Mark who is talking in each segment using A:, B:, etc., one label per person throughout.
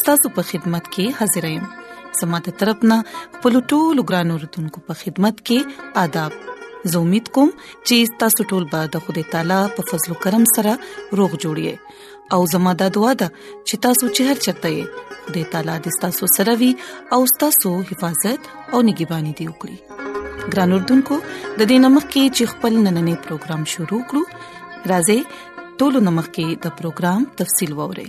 A: ستاسو په خدمت کې حاضر یم سماده طرفنا خپل ټولو ګران اوردونکو په خدمت کې آداب زه امید کوم چې تاسو ټول به د خدای تعالی په فضل او کرم سره روغ جوړی او زموږه دعا ده چې تاسو چې هر چرته یې خدای تعالی دې تاسو سره وي او تاسو حفاظت او نگہبانی دی وکړي ګران اردوونکو د دې نمک کې چې خپل نننې پروګرام شروع کړو راځي ټولو نمک کې د پروګرام تفصیل ووري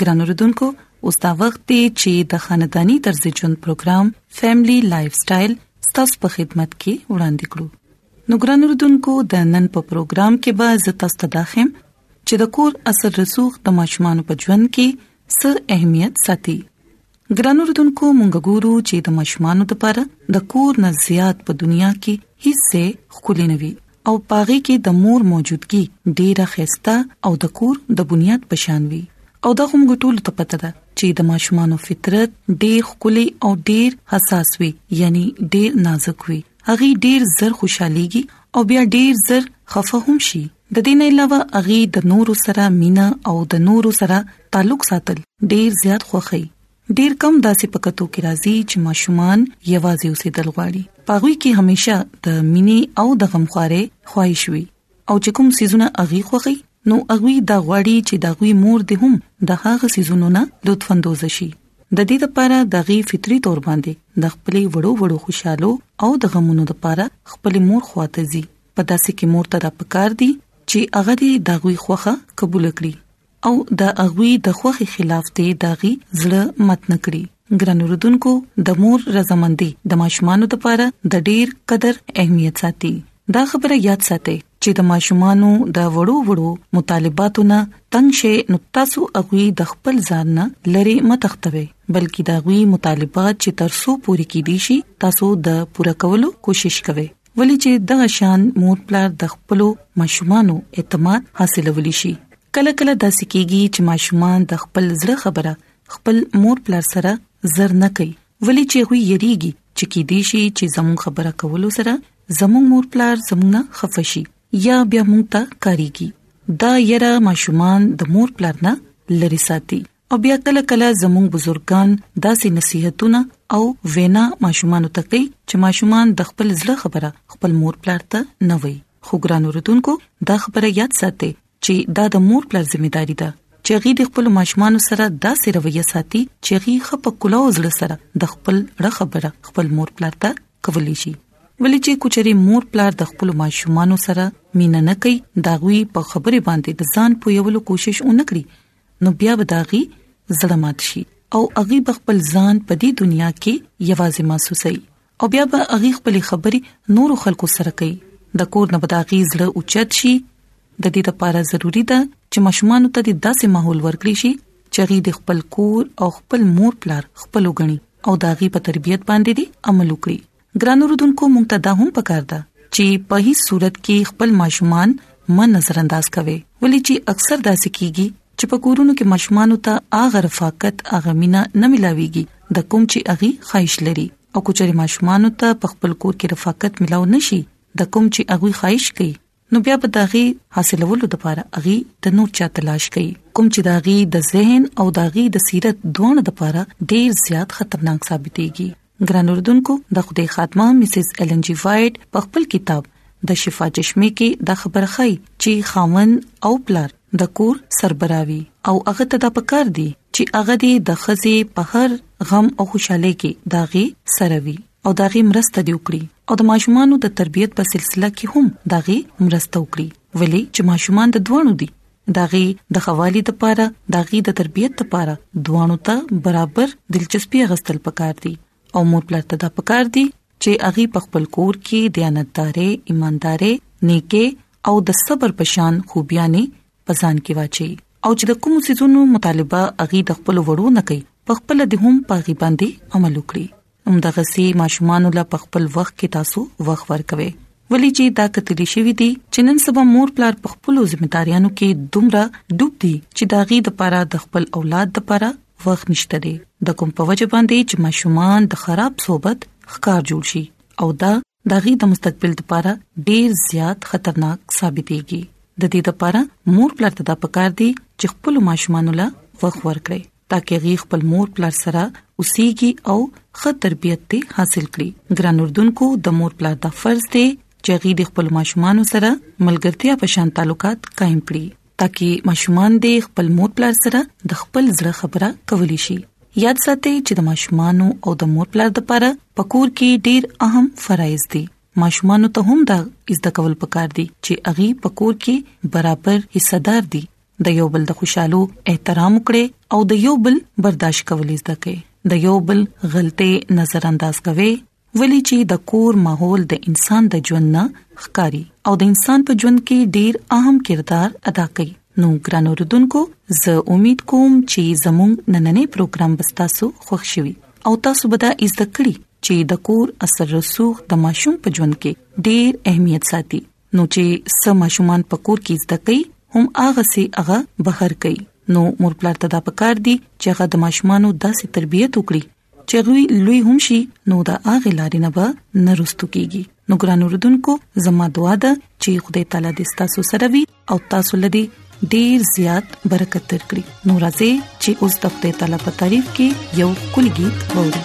A: ګران اوردونکو اوس دا وخت دی چې د خاندانی طرز ژوند پروګرام فیملی لایف سټایل ستاسو په خدمت کې وړاندې کړو نو ګران اوردونکو د نن په پروګرام کې به زه تاسو ته داخم چې د کور اثر رسوخ د ماشومان په ژوند کې څه اهمیت ساتي ګرانو رودونکو مونږ ګورو چې د مشمانو د پاره د کور نه زیات په دنیا کې هیڅ خولي نه وي او پاغي کې د مور موجودګي ډیره خسته او د کور د بنیاد پشان وي او دا هم ګټول ته پته ده چې د ماشومانو فطرت ډیر خولي او ډیر حساس وي یعنی ډیر نازک وي هغه ډیر زر خوشاليږي او بیا ډیر زر خفه هم شي د دې نه علاوه هغه د نورو سره مینا او د نورو سره تعلق ساتل ډیر زیات خوخي ډیر کم داسې پکتو کې راځي چې ماشومان یوازې اوسېدل غواړي پاغوي کې همیشه د مینې او د غمخوارې خواهش وي او چې کوم سيزونه اغي خوخي نو اغوي دا غواړي چې دا غوي مور دې هم د هغه سيزونو نه لطفندوز شي د دې لپاره د غي فطري تور باندې د خپل وړو وړو خوشاله او د غمونو لپاره خپل مور خواته زی په داسې کې مور ته د پکار دي چې هغه دې د غوي خوخه قبول کړي او د اغوي د خوخي خلاف دی داغي زړه مت نکړي ګران رودونکو د مور رضامندي د ماشومان لپاره د ډیر قدر اهمیت ساتي دا خبره یاد ساتئ چې د ماشومان د وړو وړو مطالباتو نه تنگ شي نو تاسو اغوي د خپل ځان نه لری متختوي بلکې دا غوي مطالبات چې ترسو پوری کیدی شي تاسو د پوره کولو کوشش کوئ ولې چې دغه شان مور پلار د خپل ماشومانو اعتماد حاصلولی شي کله کله داسې کیږي چې ماشومان د خپل زړه خبره خپل مور پلار سره زر نه کوي ولې چې غوي یریږي چې کې دي شي چې زموږ خبره کولو سره زموږ مور پلار زموږ نه خفشي یا بیا موږ ته کاریږي دا یره ماشومان د مور پلار نه لری ساتي او بیا کله کله زموږ بزرګان داسې نصيحتونه او وینا ماشومان ته کوي چې ماشومان د خپل زړه خبره خپل مور پلار ته نه وایي خو ګران اوردونکو دا خبره یاد ساتئ چې دا د مور پلار ځمېداري ده چې غي د خپل ماشومان سره داسې رویه ساتي چې غي خپ کولو زړه سره د خپل ر خبره خپل مور پلار ته کولی شي ولې چې کوچري مور پلار د خپل ماشومان سره مینه نه کوي دا غوي په خبره باندې د ځان پویولو کوشش ونکړي نو بیا به داغي زړه مات شي او اغي بخپل ځان په دې دنیا کې یوازې محسوسي او بیا به اغي خپل خبري نورو خلکو سره کوي د کور نه بداغي زړه اوچت شي د دې لپاره ضروری ده چې ماشومان ته د داسې ماحول ورکړي شي چې غي د خپل کور او خپل مور پلار خپل وګڼي او داغي په تربيت باندې دي عمل وکړي ګران اوردونکو مونږ ته دا هم پکار ده چې په هیڅ صورت کې خپل ماشومان ما نظر انداز کوي ولې چې اکثر داسې کیږي چې په کورونو کې ماشومان ته اغه رفاقت اغه مینا نه ملاويږي د کوم چې اغي خواهش لري او کچري ماشومان ته په خپل کور کې رفاقت ملاو نشي د کوم چې اغوي خواهش کوي نو بیا به داغي حاصلولو لپاره اغي د نور چا تلاش کوي کوم چې داغي د ذهن او داغي د سیرت دوه لپاره ډیر زیات خطرناک ثابتيږي ګران اردوونکو د خوده خاتمه مسز ایلن جی وایټ په خپل کتاب د شفا چشمه کې د خبره خای چې خاون او پلار د کور سربراوي او هغه ته د پکار دي چې هغه د خزي په هر غم او خوشاله کې داغي سروي او داغي مرسته دی وکړي او د ماشومانو د تربيت په سلسله کې هم داغي مرسته وکړي ولی چې ماشومان د دوانو دي داغي د خوالي د پاره داغي د تربيت د پاره دوانو ته برابر دلچسپي غستل پکار دي او مور پلار ته دا پکار دي چې اغي په خپل کور کې دیانتدارې ایماندارې نیکه او د صبر پشان خوبيانې پسان کې واچي او چې د کوم سيزونو مطالبه اغي د خپل وړو نه کوي په خپل د هم پاغي باندې عمل وکړي هم دغه سي ماشومان له خپل وخت کې تاسو وخت ورکوي ولی چې دا کتلی شوې دي چې نن سبا مور پلار په خپل ځمېداریانو کې دومره ډوب دي چې داغي د پاره د خپل اولاد د پاره وخت نشته دي د کوم په وجه باندې چې ماشومان د خراب صحبت ښکار جوړ شي او دا د غي د مستقبل لپاره ډیر زیات خطرناک ثابتېږي د دې لپاره مور پلار ته د پکار دي چې خپل ماشومان له وخت ورکړي ترڅو غي خپل مور پلار سره اوسيږي او ښه تربيت ته حاصل کړي ګران اردوونکو د مور پلار د فرض ته چې غي د خپل ماشومان سره ملګرتیا په شان تعلقات قائم کړي ترڅو ماشومان د خپل مور پلار سره د خپل زړه خبره کولی شي
B: یاد ساتي چې د ماشومان او د مور پلار لپاره پکور کې ډیر اهم فرایز دي ماشومان ته هم دا زده کول پکار دي چې اغي پکور کې برابر حصہ دار دي د یو بل د خوشحالو احترام وکړي او د یو بل برداشت کول زده کړي د یو بل غلطي نظر انداز کوي ولې چې د کور ماحول د انسان د ژوند نه ښکاری او د انسان په ژوند کې ډیر اهم کردار ادا کوي نو ګران اوردونکو زه امید کوم چې زموږ نننې پروګرام به تاسو خوښ شي او تاسو به دا ایزد کړی چې د کور اثر رسوخ د ماشوم په ژوند کې ډیر اهمیت ساتي نو چې سم ماشومان په کور کې زده کوي هم هغه سي هغه بهر کوي نو مور پلار ته دا پکار دي چې هغه د ماشومانو داسې تربيت وکړي چې غوي لوی هم شي نو دا اغه لارې نه به نرستو کیږي نو ګران اوردونکو زما دعا ده چې خدای تعالی دې تاسو سره وي او تاسو لدی ډیر زیات برکت درکړي نو راځي چې اوس د خدای تعالی په تعریف کې یو کلی गीत ووري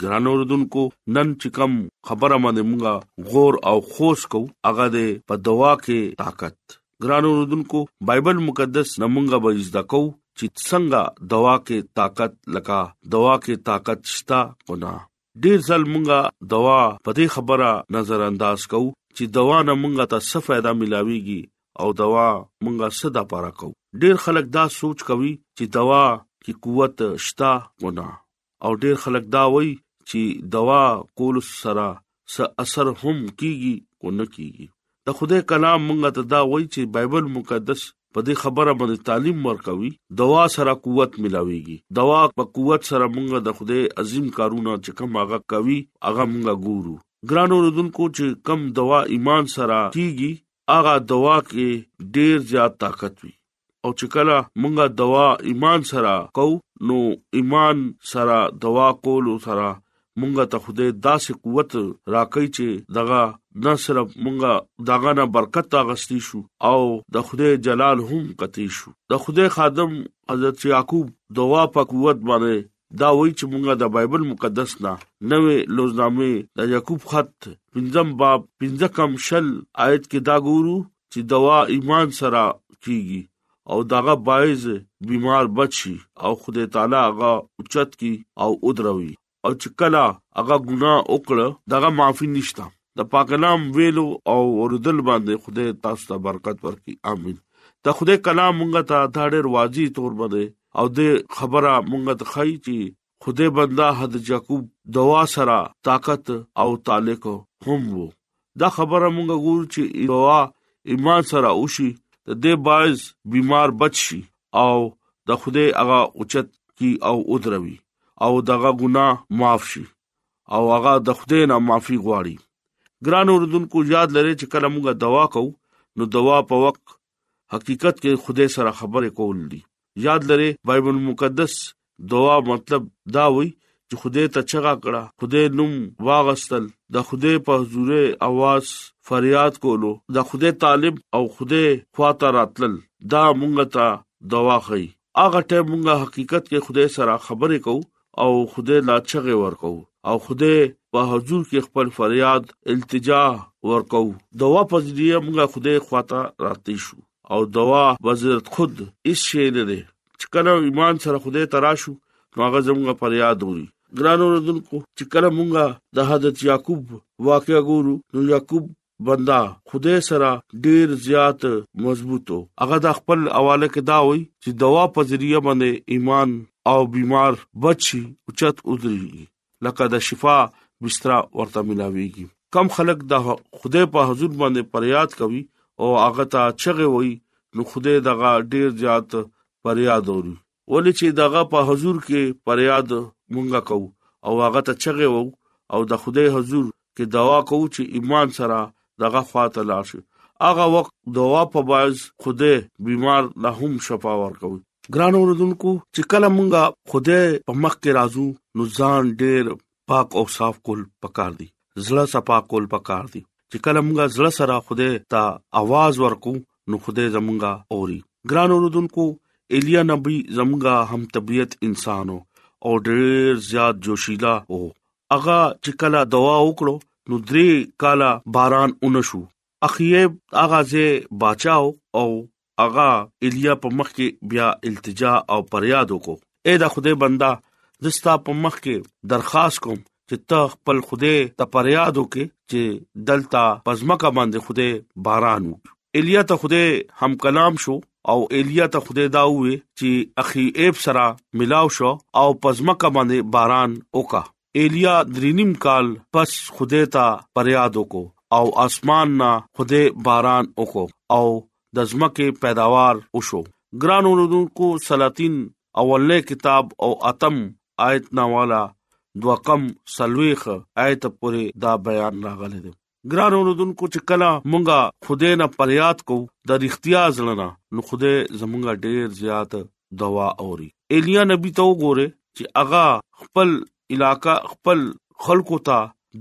C: ګران اوردونکو نن چې کم خبره باندې مونږه غور او خوش کو هغه د په دعا کې طاقت ګران اوردونکو بایبل مقدس نمونږه به زده کو چې څنګه دعا کې طاقت لکا دعا کې طاقت شتا کنا ډیر ځل مونږه دعا په دې خبره نظر انداز کو چې دعا نه مونږه ته څه फायदा ملاويږي او دوا مونږه صدا پاره کو ډیر خلک دا سوچ کوي چې دوا کی قوت شتا ونه او ډیر خلک دا وایي چې دوا کول سره س اثر هم کیږي کو نه کیږي د خدای کلام مونږ ته دا وایي چې بایبل مقدس په دې خبره باندې تعلیم ورکوي دوا سره قوت ملاويږي دوا په قوت سره مونږ د خدای عظیم کارونه چې کوم هغه کوي هغه مونږ ګورو ګرانو رودونکو چې کم دوا ایمان سره کیږي هغه دوا کې ډیر زیات طاقت وي او چې کله مونږه دوا ایمان سره کو نو ایمان سره دوا کولو سره مونږه ته خوده داسې قوت راکې چې دغه نه صرف مونږه دغه نه برکت غستی شو او د خوده جلال هم کتی شو د خوده خادم حضرت یعقوب دوا په قوت باندې دا وایي چې مونږه د بایبل مقدس نه نوې لوزنامه د یعقوب خط پنځم باب پنځه کم شل آیت کې دا ګورو چې دوا ایمان سره کیږي او دغه باعث بیمار بچي او خدای تعالی هغه اوچت کی او ودروي او چې کله هغه ګناه وکړه دغه معافي نشته د پاک کلام ویلو او اوردل باندې خدای تاسو ته برکت ورکړي امين د خدای کلام مونږ ته دا ډېر واضح تور باندې او د خبره مونږ ته خای چې خدای بنده حضرت یعقوب دوا سره طاقت او تعلق هم وو دا خبره مونږ ګورو چې دوا ایمان سره وشي د دې باعث بیمار بچ شي او د خدای هغه اوچت کی او ودروي او دغه ګناه معاف شي او هغه د خدای نه معافي غواړي ګران اوردونکو یاد لرئ چې کله موږ دوا کوو نو دوا په وخت حقیقت کې خدای سره خبرې کول دي یاد لرې بایبل مقدس دعا مطلب دا وایي چې خدای ته چغا کړه خدای نوم واغستل د خدای په حضور आवाज فریاد کولو د خدای طالب او خدای خواته راتلل دا مونږ ته دوا خي هغه ټیم مونږه حقیقت کې خدای سره خبرې کو او خدای لا چغه ورکو او خدای په حضور کې خپل فریاد التجا ورکو دوا په دې مونږه خدای خواته راتې شو او دوا وزارت خود هیڅ شي نه دي چې کله ایمان سره خدای تراشو نو هغه زموږه فریاد وری ګرانو رودونکو چې کله مونږه د حضرت یعقوب واقعا ګورو نو یعقوب بنده خدای سره ډیر زیات مضبوط او هغه د خپل حواله کې دا وای چې دوا په ذریعہ باندې ایمان او بیمار بچي او چت ودرېږي لکه د شفا بستر ورته ملاويږي کم خلک د خدای په حضور باندې پریاد کوي او هغه ته چغه وي نو خدای دغه ډیر زیات پریاد اوري ولې چې دغه په حضور کې پریاد مونږه کو او هغه ته چغه وو او د خدای حضور کې دعا کو چې ایمان سره دغه خواته لاړ شي هغه وخت دوا په باز خوده بیمار له هم شفا ورکوي ګران اوردونکو چې کله مونږه خوده په مخ کې راځو نو ځان ډېر پاک او صاف کول پکار دي زړه صفا کول پکار دي چې کله موږ زړه سره خوده ته आवाज ورکو نو خوده زمونږه اوري ګران اوردونکو ایلیا نبی زمونږه هم طبيعت انسانو او ډېر زیات جوشیلا او اغا چې کله دوا وکړو نو درې کاله باران اونشو اخیب اغازه بچاو او اغا الیا په مخ کې بیا التجا او پریاد وکړو اے دا خدای بندا زستا په مخ کې درخواست کوم چې ته خپل خوده ته پریاد وکې چې دلتا پزماکه باندې خوده باران وکړي الیا ته خوده هم کلام شو او الیا ته خوده دا وې چې اخی ایب سرا ملاو شو او پزماکه باندې باران وکا ایلیا درې نیم کال پس خدای ته پریاد وکړو او اسمان نه خدای باران وکړو او د ځمکې پیداوار وشو ګران اوردونکو سلاطین اولنې کتاب او اتم آیت نواله دوکم سلويخ آیت پورې دا بیان راغلی دی ګران اوردونکو چې کله مونږه خدای نه پریاد کو د رښتیا زړه نو خدای زمونږه ډیر زیات دوا اوري الیا نبی ته وګوره چې اغا خپل علاقہ خپل خلکو ته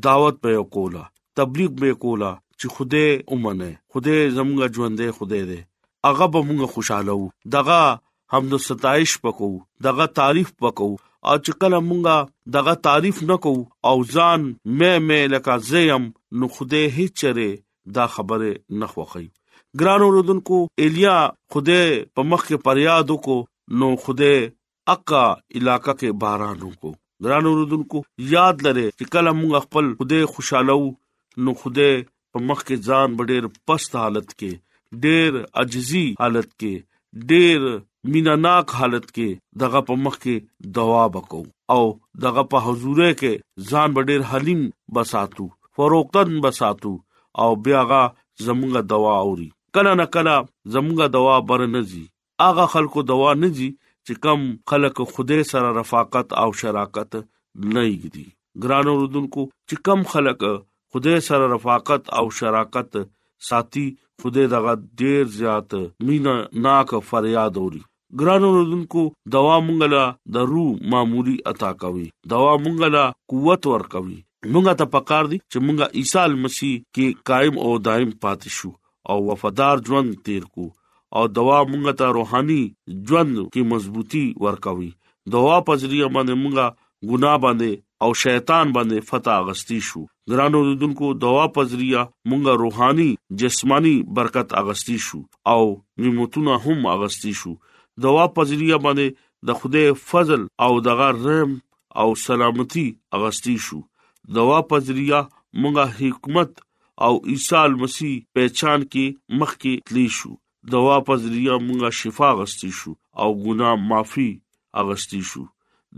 C: دعوت په کولا تبلیغ به کولا چې خدای اومنه خدای زمونږه ژوندې خدای دې اغا به مونږه خوشاله وو دغه حمد او ستایش پکو دغه تعریف پکو او چې کله مونږه دغه تعریف نکو او ځان مې مې لکه زیم نو خدای هیڅ چره دا خبره نه خوخی ګران اوردونکو الیا خدای په مخ کې پریاد وکړو نو خدای اقا علاقہ کې باران وکړو ګران اوردونکو یاد لره چې کله موږ خپل خدای خوشاله نو خدای په مخ کې ځان په ډېر پست حالت کې ډېر عجزي حالت کې ډېر میناناک حالت کې دغه په مخ کې دوا بکو او دغه په حضور کې ځان په ډېر حلیم بساتو فروختن بساتو او بیاغه زمونږه دوا اوري کله نه کله زمونږه دوا برنځي هغه خلکو دوا نه دي چې کم خلک خدای سره رفاقت او شراکت نه یګدي ګران اوردونکو چې کم خلک خدای سره رفاقت او شراکت ساتي خدای دغه ډیر زیات مینا ناک فریاد اوري ګران اوردونکو دوا مونږلا د روح معمولی عطا کوي دوا مونږلا قوت ور کوي مونږه ته پکار دي چې مونږه عیسی مسیح کې قائم او دائم پاتې شو او وفادار ژوند تیر کو او دوا مونږ ته روحاني ژوند کې مضبوطي ورکوي دوا په ذریعہ باندې مونږه ګنا باندې او شیطان باندې فتح اغستی شو ګرانو دونکو دوا په ذریعہ مونږه روحاني جسمانی برکت اغستی شو او نعمتونه هم اغستی شو دوا په ذریعہ باندې د خدای فضل او دغه رحم او سلامتی اغستی شو دوا په ذریعہ مونږه حکمت او عیسی مسیح پہچان کې مخ کې تلی شو دوا په ذریعہ مونږه شفا غستی شو او ګنا معافي اغستی شو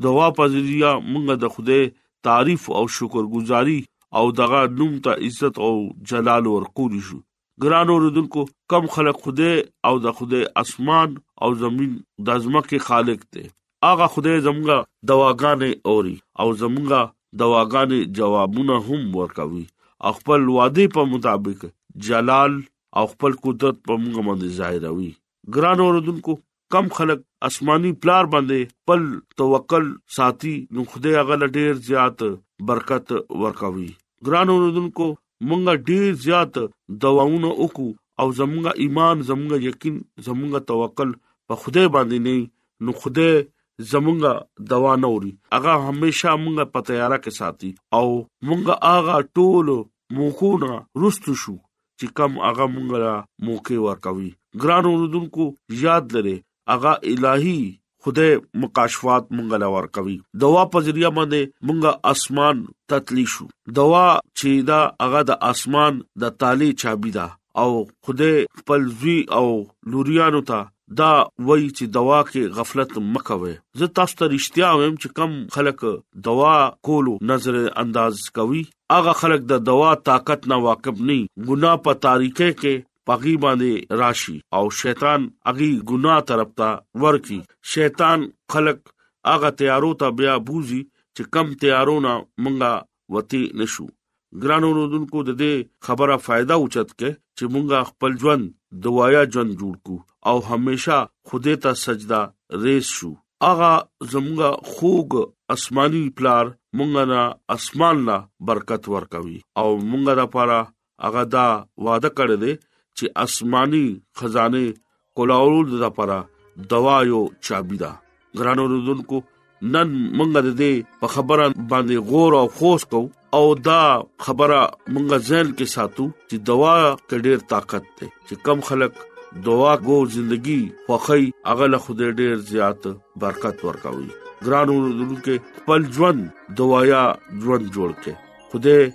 C: دوا په ذریعہ مونږه د خوده تعریف او شکرګزاري او دغه نوم ته عزت او جلال ورکول شو ګران اوردونکو کم خلک خوده او د خوده اسمان او زمين د ځمکه خالق دی هغه خدای زموږه دواګانې اوري او زموږه دواګانې جوابونه هم ورکوي او خپل وعده په مطابق جلال او خپل قدرت په موږ باندې ظاهروي ګران اوردونکو کم خلک آسماني پلار باندې خپل توکل ساتي نو خدای هغه ډیر زیات برکت ورکوي ګران اوردونکو مونږه ډیر زیات دواونه وکړو او زمونږه ایمان زمونږه یقین زمونږه توکل په خدای باندې نه نو خدای زمونږه دوا نه اوري هغه همیشه مونږه په تیارا کې ساتي او مونږه هغه ټول موکو نه رستو شو چې کم هغه مونږه موکه ورکوي ګران اوردونکو یاد لري هغه الهي خدای مکاشفات مونږ له ورکوي دوا په ذریعہ باندې مونږ اسمان تتلی شو دوا چې دا هغه د اسمان د تالی چابي ده او خدای خپل زوی او لوريانو ته دا وای چې دوا کې غفلت مکوي زه تاسو ته رښتیا وایم چې کم خلک دوا کولو نظر انداز کوي هغه خلک د دوا طاقت نه واقف نه ګنا په تاریخه کې پاغي باندې راشي او شیطان اغي ګناه طرف ته ورکی شیطان خلق اغه تیارو ته بیا بوزي چې کم تیارو نه مونږه وتی نشو ګرانو رودونکو د دې خبره فائدہ اوچت کې چې مونږه خپل ژوند دوايا ژوند جوړ کو او همیشه خوده ته سجدا ریس شو اغه زمونږه خوګ آسماني پلار مونږه نه اسمان نه برکت ورکوي او مونږه لپاره هغه دا وعده کړې ده چې آسماني خزانه کولاول د لپاره دوا یو چابي ده ګرانو رودونکو نن موږ د دې په خبره باندې غور او خوش کو او دا خبره موږ ځین کې ساتو چې دوا کې ډېر طاقت ده چې کم خلک دوا غو ژوندۍ خوخی هغه له خوده ډېر زیات برکت ورکوي ګرانو رودونکو خپل ژوند دوايا ژوند جوړ کړي
A: خوده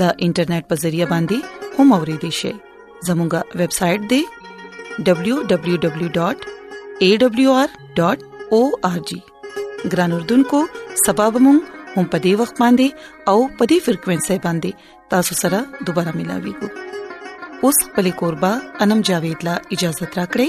A: د انټرنیټ په ذریعہ باندې هم اوريدي شئ زموږه ویب سټ د www.awr.org ګران اردوونکو سبب مون هم پدی وخت باندې او پدی فریکوينسي باندې تاسو سره دوپاره ملاوي کو اوس په لیکوربا انم جاوید لا اجازه ترا کړی